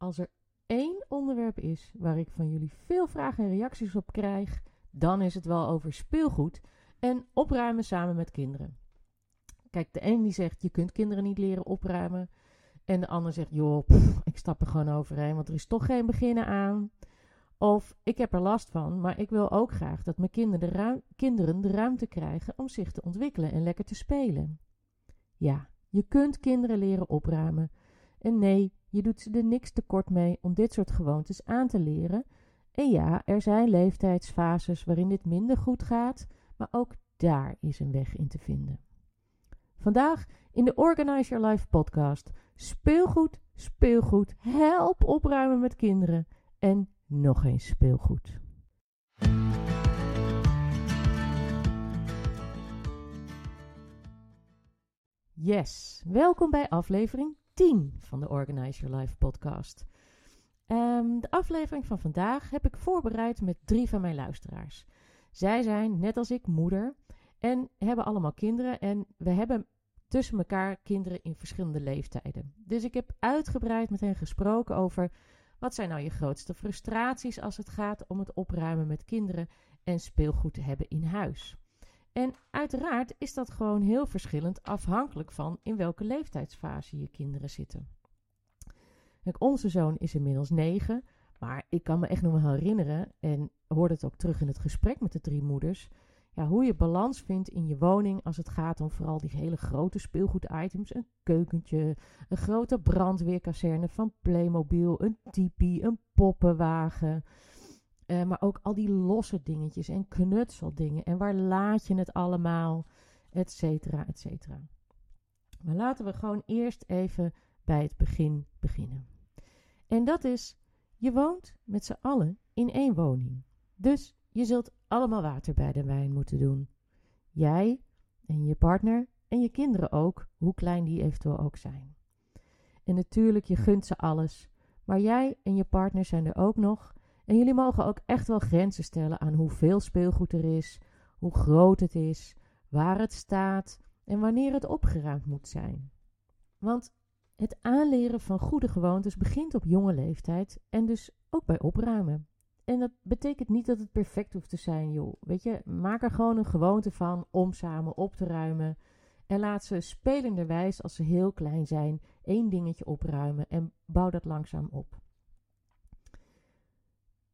als er één onderwerp is waar ik van jullie veel vragen en reacties op krijg, dan is het wel over speelgoed en opruimen samen met kinderen. Kijk, de een die zegt je kunt kinderen niet leren opruimen. En de ander zegt joh, ik stap er gewoon overheen, want er is toch geen beginnen aan. Of ik heb er last van, maar ik wil ook graag dat mijn kinderen de, kinderen de ruimte krijgen om zich te ontwikkelen en lekker te spelen. Ja, je kunt kinderen leren opruimen. En nee, je doet ze er niks tekort mee om dit soort gewoontes aan te leren. En ja, er zijn leeftijdsfases waarin dit minder goed gaat, maar ook daar is een weg in te vinden. Vandaag in de Organize Your Life podcast. Speelgoed, speelgoed, help opruimen met kinderen en nog eens speelgoed. Yes, welkom bij aflevering 10 van de Organize Your Life podcast. Um, de aflevering van vandaag heb ik voorbereid met drie van mijn luisteraars. Zij zijn, net als ik, moeder en hebben allemaal kinderen. En we hebben tussen elkaar kinderen in verschillende leeftijden. Dus ik heb uitgebreid met hen gesproken over wat zijn nou je grootste frustraties als het gaat om het opruimen met kinderen en speelgoed te hebben in huis. En uiteraard is dat gewoon heel verschillend afhankelijk van in welke leeftijdsfase je kinderen zitten. Onze zoon is inmiddels negen, maar ik kan me echt nog wel herinneren en hoorde het ook terug in het gesprek met de drie moeders. Ja, hoe je balans vindt in je woning als het gaat om vooral die hele grote speelgoeditems. Een keukentje, een grote brandweerkazerne van Playmobil, een tipi, een poppenwagen. Uh, maar ook al die losse dingetjes en knutseldingen. En waar laat je het allemaal? Etcetera, etcetera. Maar laten we gewoon eerst even bij het begin beginnen. En dat is, je woont met z'n allen in één woning. Dus je zult allemaal water bij de wijn moeten doen. Jij en je partner en je kinderen ook, hoe klein die eventueel ook zijn. En natuurlijk, je gunt ze alles. Maar jij en je partner zijn er ook nog. En jullie mogen ook echt wel grenzen stellen aan hoeveel speelgoed er is, hoe groot het is, waar het staat en wanneer het opgeruimd moet zijn. Want het aanleren van goede gewoontes begint op jonge leeftijd en dus ook bij opruimen. En dat betekent niet dat het perfect hoeft te zijn, joh. Weet je, maak er gewoon een gewoonte van om samen op te ruimen. En laat ze spelenderwijs, als ze heel klein zijn, één dingetje opruimen en bouw dat langzaam op.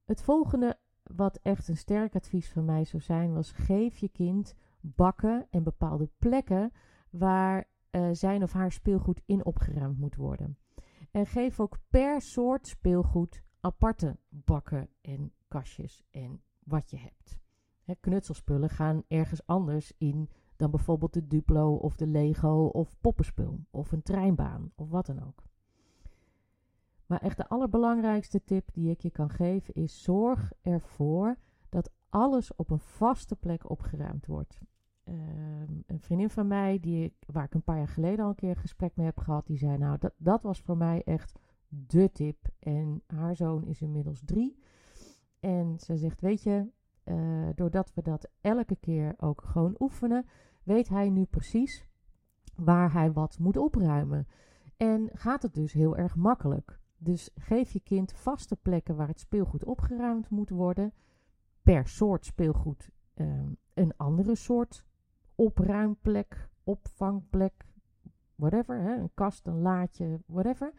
Het volgende, wat echt een sterk advies van mij zou zijn, was: geef je kind bakken en bepaalde plekken waar uh, zijn of haar speelgoed in opgeruimd moet worden. En geef ook per soort speelgoed aparte bakken en kastjes en wat je hebt. knutselspullen gaan ergens anders in dan bijvoorbeeld de Duplo of de Lego of poppenspul of een treinbaan of wat dan ook. Maar echt de allerbelangrijkste tip die ik je kan geven is zorg ervoor dat alles op een vaste plek opgeruimd wordt. Ehm, een vriendin van mij, die, waar ik een paar jaar geleden al een keer een gesprek mee heb gehad, die zei: Nou, dat, dat was voor mij echt de tip. En haar zoon is inmiddels drie. En ze zegt: Weet je, uh, doordat we dat elke keer ook gewoon oefenen, weet hij nu precies waar hij wat moet opruimen. En gaat het dus heel erg makkelijk. Dus geef je kind vaste plekken waar het speelgoed opgeruimd moet worden. Per soort speelgoed um, een andere soort opruimplek, opvangplek, whatever. Hè? Een kast, een laadje, whatever.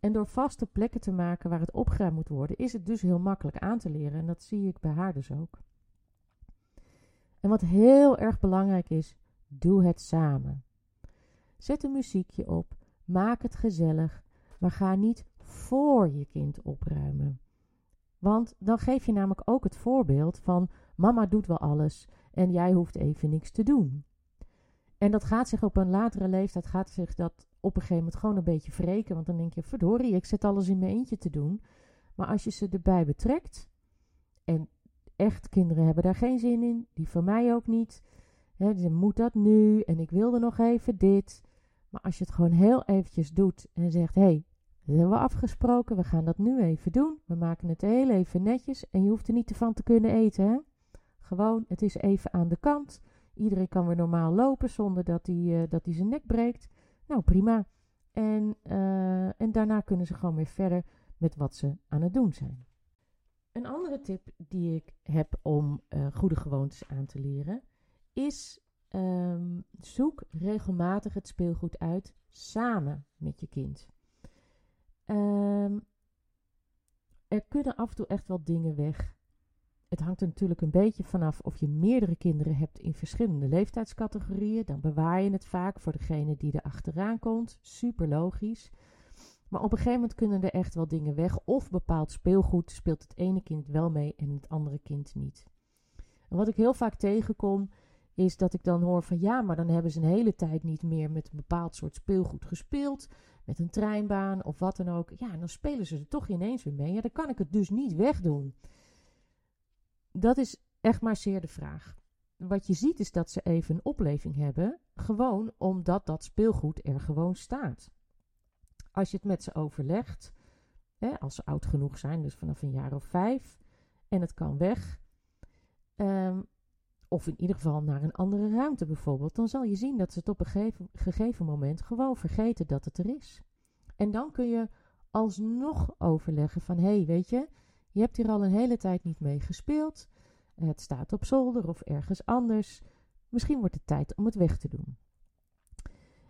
En door vaste plekken te maken waar het opgeruimd moet worden, is het dus heel makkelijk aan te leren. En dat zie ik bij haar dus ook. En wat heel erg belangrijk is, doe het samen. Zet een muziekje op, maak het gezellig, maar ga niet voor je kind opruimen. Want dan geef je namelijk ook het voorbeeld van mama doet wel alles en jij hoeft even niks te doen. En dat gaat zich op een latere leeftijd, gaat zich dat op een gegeven moment gewoon een beetje wreken. Want dan denk je, verdorie, ik zet alles in mijn eentje te doen. Maar als je ze erbij betrekt, en echt kinderen hebben daar geen zin in, die van mij ook niet. Hè, ze moet dat nu en ik wilde nog even dit. Maar als je het gewoon heel eventjes doet en zegt, hé, hey, dat hebben we afgesproken, we gaan dat nu even doen. We maken het heel even netjes en je hoeft er niet van te kunnen eten, hè. Gewoon, het is even aan de kant. Iedereen kan weer normaal lopen zonder dat hij, uh, dat zijn nek breekt. Nou, prima. En, uh, en daarna kunnen ze gewoon weer verder met wat ze aan het doen zijn. Een andere tip die ik heb om uh, goede gewoontes aan te leren is um, zoek regelmatig het speelgoed uit samen met je kind. Um, er kunnen af en toe echt wel dingen weg. Het hangt er natuurlijk een beetje vanaf of je meerdere kinderen hebt in verschillende leeftijdscategorieën. Dan bewaar je het vaak voor degene die er achteraan komt. Super logisch. Maar op een gegeven moment kunnen er echt wel dingen weg. Of bepaald speelgoed speelt het ene kind wel mee en het andere kind niet. En wat ik heel vaak tegenkom, is dat ik dan hoor van ja, maar dan hebben ze een hele tijd niet meer met een bepaald soort speelgoed gespeeld. Met een treinbaan of wat dan ook. Ja, dan spelen ze er toch ineens weer mee. Ja, dan kan ik het dus niet wegdoen. Dat is echt maar zeer de vraag. Wat je ziet is dat ze even een opleving hebben, gewoon omdat dat speelgoed er gewoon staat. Als je het met ze overlegt, hè, als ze oud genoeg zijn, dus vanaf een jaar of vijf, en het kan weg, um, of in ieder geval naar een andere ruimte bijvoorbeeld, dan zal je zien dat ze het op een gegeven, moment gewoon vergeten dat het er is. En dan kun je alsnog overleggen van, hé, hey, weet je, je hebt hier al een hele tijd niet mee gespeeld, het staat op zolder of ergens anders, misschien wordt het tijd om het weg te doen.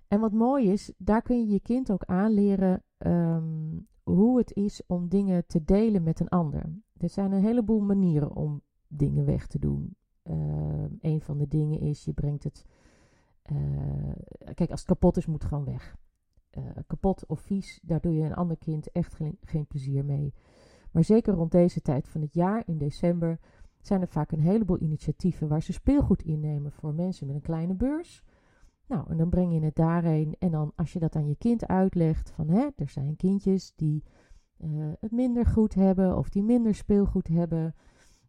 En wat mooi is, daar kun je je kind ook aanleren um, hoe het is om dingen te delen met een ander. Er zijn een heleboel manieren om dingen weg te doen. Uh, een van de dingen is, je brengt het. Uh, kijk, als het kapot is, moet het gewoon weg. Uh, kapot of vies, daar doe je een ander kind echt geen, geen, plezier mee. Maar zeker rond deze tijd van het jaar, in december, zijn er vaak een heleboel initiatieven waar ze speelgoed innemen voor mensen met een kleine beurs. Nou, en dan breng je het daarheen. En dan als je dat aan je kind uitlegt, van hè, er zijn kindjes die het minder goed hebben of die minder speelgoed hebben.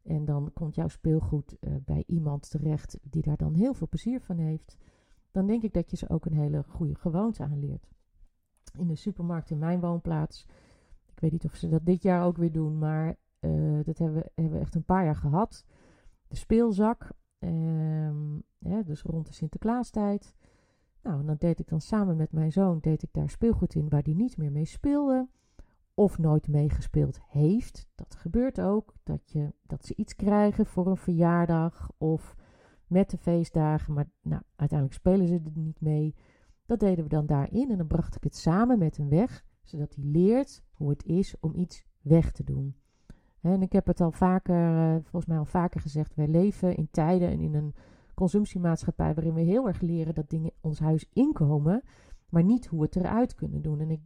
En dan komt jouw speelgoed uh, bij iemand terecht die daar dan heel veel plezier van heeft. Dan denk ik dat je ze ook een hele goede gewoonte aanleert. In de supermarkt in mijn woonplaats. Ik weet niet of ze dat dit jaar ook weer doen, maar uh, dat hebben we, hebben echt een paar jaar gehad. De speelzak. Ja, dus rond de Sinterklaastijd. Nou, en dan deed ik dan samen met mijn zoon deed ik daar speelgoed in waar die niet meer mee speelde of nooit meegespeeld heeft. Dat gebeurt ook, dat, je, dat ze iets krijgen voor een verjaardag of met de feestdagen, maar nou, uiteindelijk spelen ze er niet mee. Dat deden we dan daarin en dan bracht ik het samen met hem weg, zodat hij leert hoe het is om iets weg te doen. En ik heb het al vaker, eh, volgens mij al vaker gezegd, wij leven in tijden en in een consumptiemaatschappij waarin we heel erg leren dat dingen ons huis inkomen, maar niet hoe we het eruit kunnen doen. En ik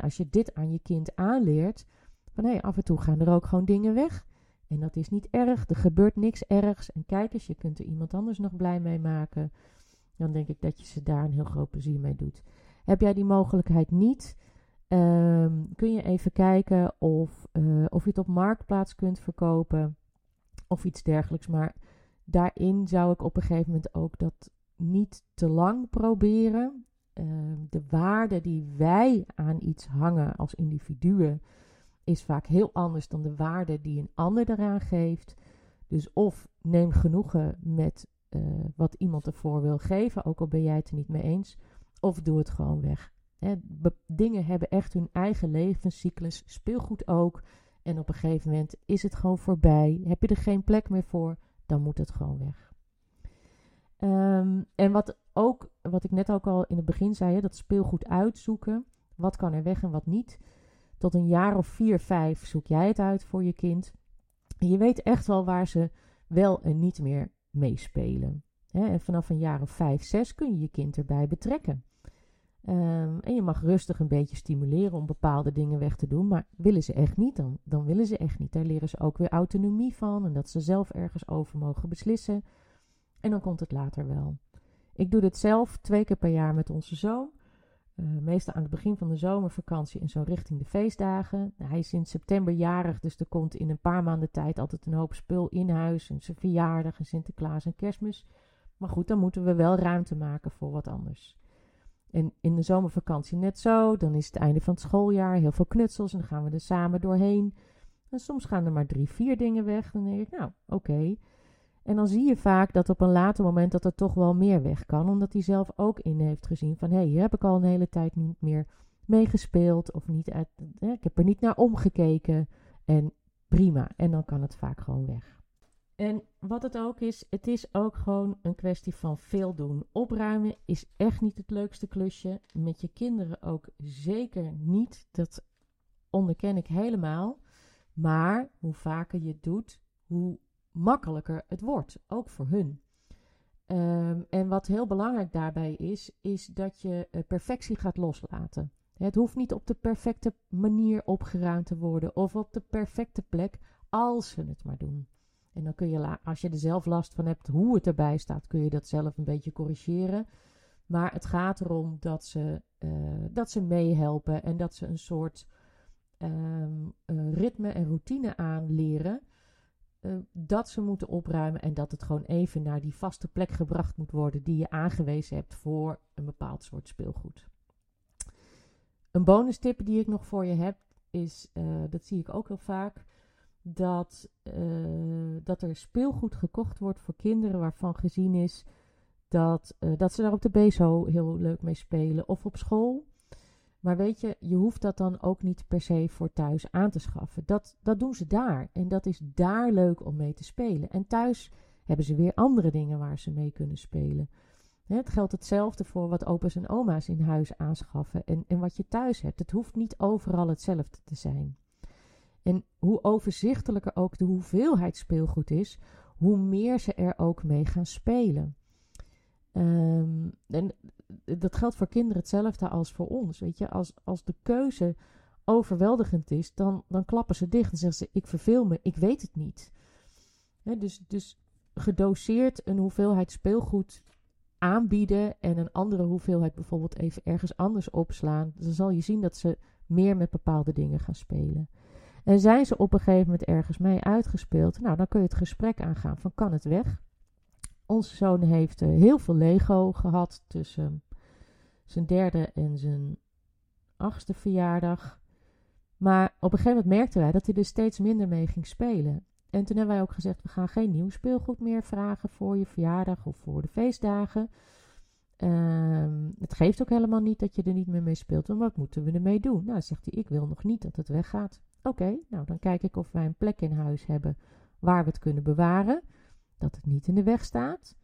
als je dit aan je kind aanleert, van hé, af en toe gaan er ook gewoon dingen weg. En dat is niet erg, er gebeurt niks ergs. En kijk eens, je kunt er iemand anders nog blij mee maken. Dan denk ik dat je ze daar een heel groot plezier mee doet. Heb jij die mogelijkheid niet? Um, kun je even kijken of, uh, of je het op marktplaats kunt verkopen of iets dergelijks. Maar daarin zou ik op een gegeven moment ook dat niet te lang proberen. De waarde die wij aan iets hangen als individuen is vaak heel anders dan de waarde die een ander eraan geeft. Dus of neem genoegen met uh, wat iemand ervoor wil geven, ook al ben jij het er niet mee eens, of doe het gewoon weg. Dingen hebben echt hun eigen levenscyclus, speelgoed ook. En op een gegeven moment is het gewoon voorbij. Heb je er geen plek meer voor, dan moet het gewoon weg. Um, en wat ook, wat ik net ook al in het begin zei, hè, dat speelgoed uitzoeken. Wat kan er weg en wat niet. Tot een jaar of vier, vijf zoek jij het uit voor je kind. Je weet echt wel waar ze wel en niet meer meespelen. En vanaf een jaar of vijf, zes kun je je kind erbij betrekken. Um, en je mag rustig een beetje stimuleren om bepaalde dingen weg te doen. Maar willen ze echt niet, dan, dan willen ze echt niet. Daar leren ze ook weer autonomie van. En dat ze zelf ergens over mogen beslissen. En dan komt het later wel. Ik doe dit zelf twee keer per jaar met onze zoon. Uh, meestal aan het begin van de zomervakantie en zo richting de feestdagen. hij is in september jarig, dus er komt in een paar maanden tijd altijd een hoop spul in huis. En zijn verjaardag en Sinterklaas en kerstmis. Maar goed, dan moeten we wel ruimte maken voor wat anders. En in de zomervakantie net zo. Dan is het einde van het schooljaar, heel veel knutsels en dan gaan we er samen doorheen. En soms gaan er maar drie, vier dingen weg. Dan denk ik, nou, oké. En dan zie je vaak dat op een later moment dat er toch wel meer weg kan, omdat hij zelf ook in heeft gezien van hé, hey, hier heb ik al een hele tijd niet meer meegespeeld of niet ik heb er niet naar omgekeken. En prima, en dan kan het vaak gewoon weg. En wat het ook is, het is ook gewoon een kwestie van veel doen. Opruimen is echt niet het leukste klusje. Met je kinderen ook zeker niet. Dat onderken ik helemaal. Maar hoe vaker je het doet, hoe makkelijker het wordt. Ook voor hun. Ehm, en wat heel belangrijk daarbij is, is dat je uh, perfectie gaat loslaten. Het hoeft niet op de perfecte manier opgeruimd te worden of op de perfecte plek, als ze het maar doen. En dan kun je, als je er zelf last van hebt hoe het erbij staat, kun je dat zelf een beetje corrigeren. Maar het gaat erom dat ze, uh, dat ze meehelpen en dat ze een soort um, uh, ritme en routine aanleren. Uh, dat ze moeten opruimen en dat het gewoon even naar die vaste plek gebracht moet worden die je aangewezen hebt voor een bepaald soort speelgoed. Een bonus tip die ik nog voor je heb is, dat zie ik ook heel vaak, dat, uh, dat er speelgoed gekocht wordt voor kinderen waarvan gezien is dat, dat ze daar op de BSO heel leuk mee spelen of op school. Maar weet je, je hoeft dat dan ook niet per se voor thuis aan te schaffen. Dat, dat doen ze daar. En dat is daar leuk om mee te spelen. En thuis hebben ze weer andere dingen waar ze mee kunnen spelen. Het geldt hetzelfde voor wat opa's en oma's in huis aanschaffen en, en wat je thuis hebt. Het hoeft niet overal hetzelfde te zijn. En hoe overzichtelijker ook de hoeveelheid speelgoed is, hoe meer ze er ook mee gaan spelen. Um, en dat geldt voor kinderen hetzelfde als voor ons. Weet je, als, als de keuze overweldigend is, dan, dan klappen ze dicht en zeggen ze: Ik verveel me, ik weet het niet. dus, dus gedoseerd een hoeveelheid speelgoed aanbieden en een andere hoeveelheid bijvoorbeeld even ergens anders opslaan, dan zal je zien dat ze meer met bepaalde dingen gaan spelen. En zijn ze op een gegeven moment ergens mee uitgespeeld, nou dan kun je het gesprek aangaan van kan het weg? Onze zoon heeft uh, heel veel Lego gehad tussen zijn derde en zijn achtste verjaardag. Maar op een gegeven moment merkten wij dat hij er steeds minder mee ging spelen. En toen hebben wij ook gezegd: we gaan geen nieuw speelgoed meer vragen voor je verjaardag of voor de feestdagen. Um, het geeft ook helemaal niet dat je er niet meer mee speelt. Want wat moeten we ermee doen? Nou, zegt hij: Ik wil nog niet dat het weggaat. Oké, nou dan kijk ik of wij een plek in huis hebben waar we het kunnen bewaren. Dat het niet in de weg staat.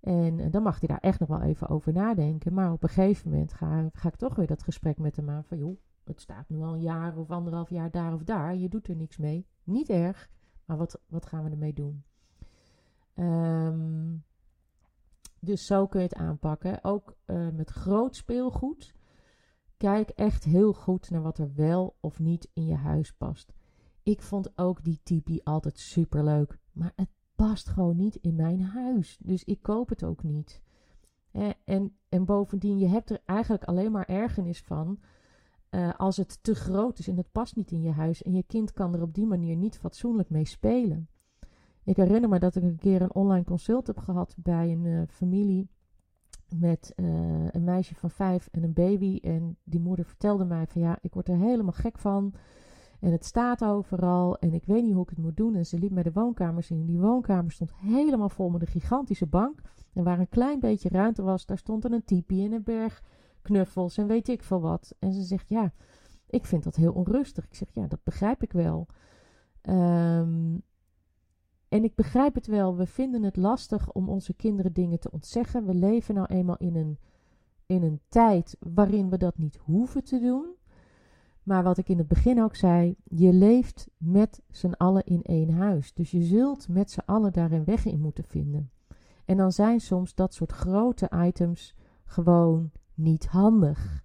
En, en dan mag hij daar echt nog wel even over nadenken. Maar op een gegeven moment ga, ik toch weer dat gesprek met hem aan. Van joh, het staat nu al een jaar of anderhalf jaar daar of daar. Je doet er niks mee. Niet erg. Maar wat, wat gaan we ermee doen? Um, dus zo kun je het aanpakken. Ook uh, met groot speelgoed. Kijk echt heel goed naar wat er wel of niet in je huis past. Ik vond ook die tipi altijd super leuk, maar het past gewoon niet in mijn huis. Dus ik koop het ook niet. En, en bovendien, je hebt er eigenlijk alleen maar ergernis van uh, als het te groot is en het past niet in je huis. En je kind kan er op die manier niet fatsoenlijk mee spelen. Ik herinner me dat ik een keer een online consult heb gehad bij een uh, familie met uh, een meisje van vijf en een baby. En die moeder vertelde mij van ja, ik word er helemaal gek van. En het staat overal en ik weet niet hoe ik het moet doen. En ze liep mij de woonkamer zien. Die woonkamer stond helemaal vol met een gigantische bank. En waar een klein beetje ruimte was, daar stond een tipi en een berg knuffels en weet ik veel wat. En ze zegt ja, ik vind dat heel onrustig. Ik zeg ja, dat begrijp ik wel. Um, en ik begrijp het wel, we vinden het lastig om onze kinderen dingen te ontzeggen. We leven nou eenmaal in een, in een tijd waarin we dat niet hoeven te doen. Maar wat ik in het begin ook zei, je leeft met z'n allen in één huis. Dus je zult met z'n allen daar een weg in moeten vinden. En dan zijn soms dat soort grote items gewoon niet handig.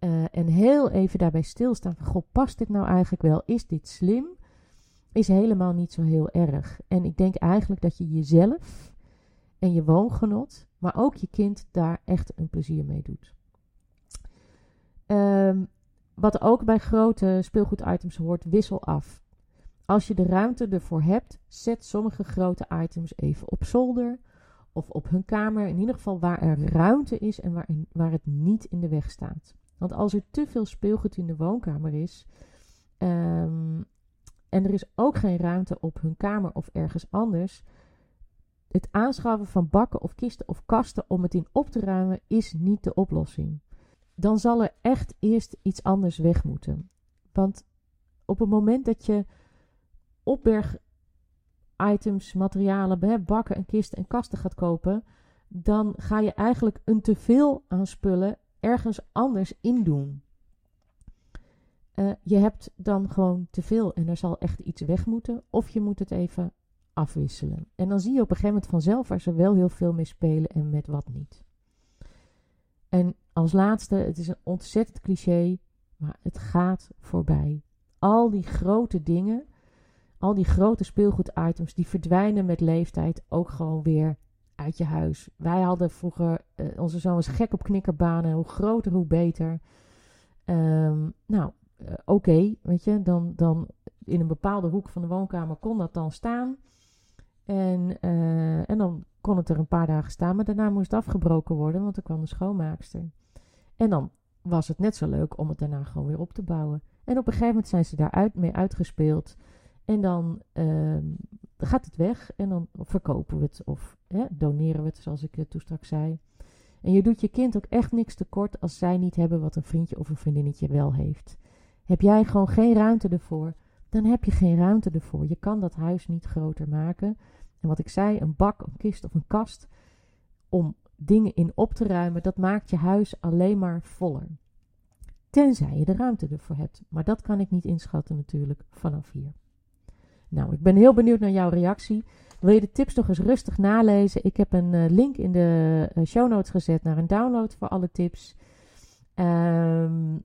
Uh, en heel even daarbij stilstaan van, goh, past dit nou eigenlijk wel? Is dit slim? is helemaal niet zo heel erg. En ik denk eigenlijk dat je jezelf en je woongenot, maar ook je kind daar echt een plezier mee doet. Um, wat ook bij grote speelgoeditems hoort, wissel af. Als je de ruimte ervoor hebt, zet sommige grote items even op zolder of op hun kamer. In ieder geval waar er ruimte is en waar, waar het niet in de weg staat. Want als er te veel speelgoed in de woonkamer is, um, en er is ook geen ruimte op hun kamer of ergens anders. Het aanschaffen van bakken of kisten of kasten om het in op te ruimen is niet de oplossing. Dan zal er echt eerst iets anders weg moeten. Want op het moment dat je opberg items, materialen, bakken en kisten en kasten gaat kopen, dan ga je eigenlijk een teveel aan spullen ergens anders in doen. Uh, je hebt dan gewoon te veel en er zal echt iets weg moeten, of je moet het even afwisselen. En dan zie je op een gegeven moment vanzelf waar ze wel heel veel mee spelen en met wat niet. En als laatste, het is een ontzettend cliché, maar het gaat voorbij. Al die grote dingen, al die grote speelgoeditems, die verdwijnen met leeftijd ook gewoon weer uit je huis. Wij hadden vroeger, uh, onze zoon was gek op knikkerbanen, hoe groter hoe beter. Um, nou, uh, oké, weet je, dan, dan in een bepaalde hoek van de woonkamer kon dat dan staan. En, uh, en dan kon het er een paar dagen staan, maar daarna moest het afgebroken worden, want er kwam de schoonmaakster. En dan was het net zo leuk om het daarna gewoon weer op te bouwen. En op een gegeven moment zijn ze daar uit, mee uitgespeeld. En dan uh, gaat het weg en dan verkopen we het of hè, doneren we het, zoals ik toen straks zei. En je doet je kind ook echt niks tekort als zij niet hebben wat een vriendje of een vriendinnetje wel heeft. Heb jij gewoon geen ruimte ervoor, dan heb je geen ruimte ervoor. Je kan dat huis niet groter maken. En wat ik zei, een bak, een kist of een kast om dingen in op te ruimen, dat maakt je huis alleen maar voller. Tenzij je de ruimte ervoor hebt. Maar dat kan ik niet inschatten natuurlijk vanaf hier. Nou, ik ben heel benieuwd naar jouw reactie. Wil je de tips nog eens rustig nalezen? Ik heb een uh, link in de uh, show notes gezet naar een download voor alle tips. Um,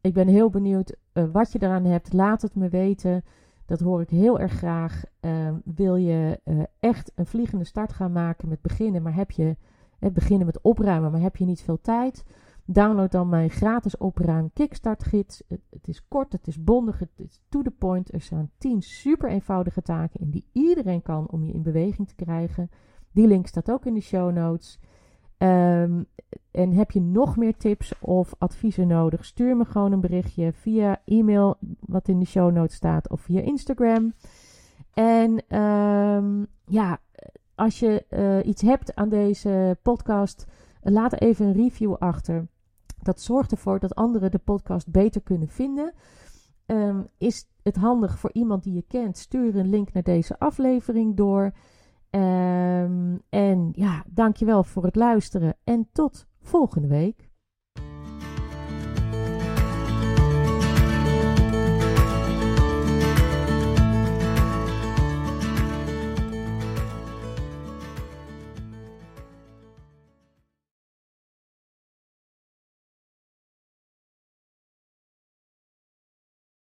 ik ben heel benieuwd uh, wat je eraan hebt. Laat het me weten. Dat hoor ik heel erg graag. Uh, wil je echt een vliegende start gaan maken met beginnen, maar heb je het beginnen met opruimen, maar heb je niet veel tijd? Download dan mijn gratis opruim kickstart gids. Het, is kort, het is bondig, het is to the point. Er staan 10 super eenvoudige taken in die iedereen kan om je in beweging te krijgen. Die link staat ook in de show notes. Um, en heb je nog meer tips of adviezen nodig? Stuur me gewoon een berichtje via e-mail, wat in de show notes staat, of via Instagram. En um, ja, als je uh, iets hebt aan deze podcast, laat even een review achter. Dat zorgt ervoor dat anderen de podcast beter kunnen vinden. Um, is het handig voor iemand die je kent? Stuur een link naar deze aflevering door. Um, en ja, dankjewel voor het luisteren en tot volgende week.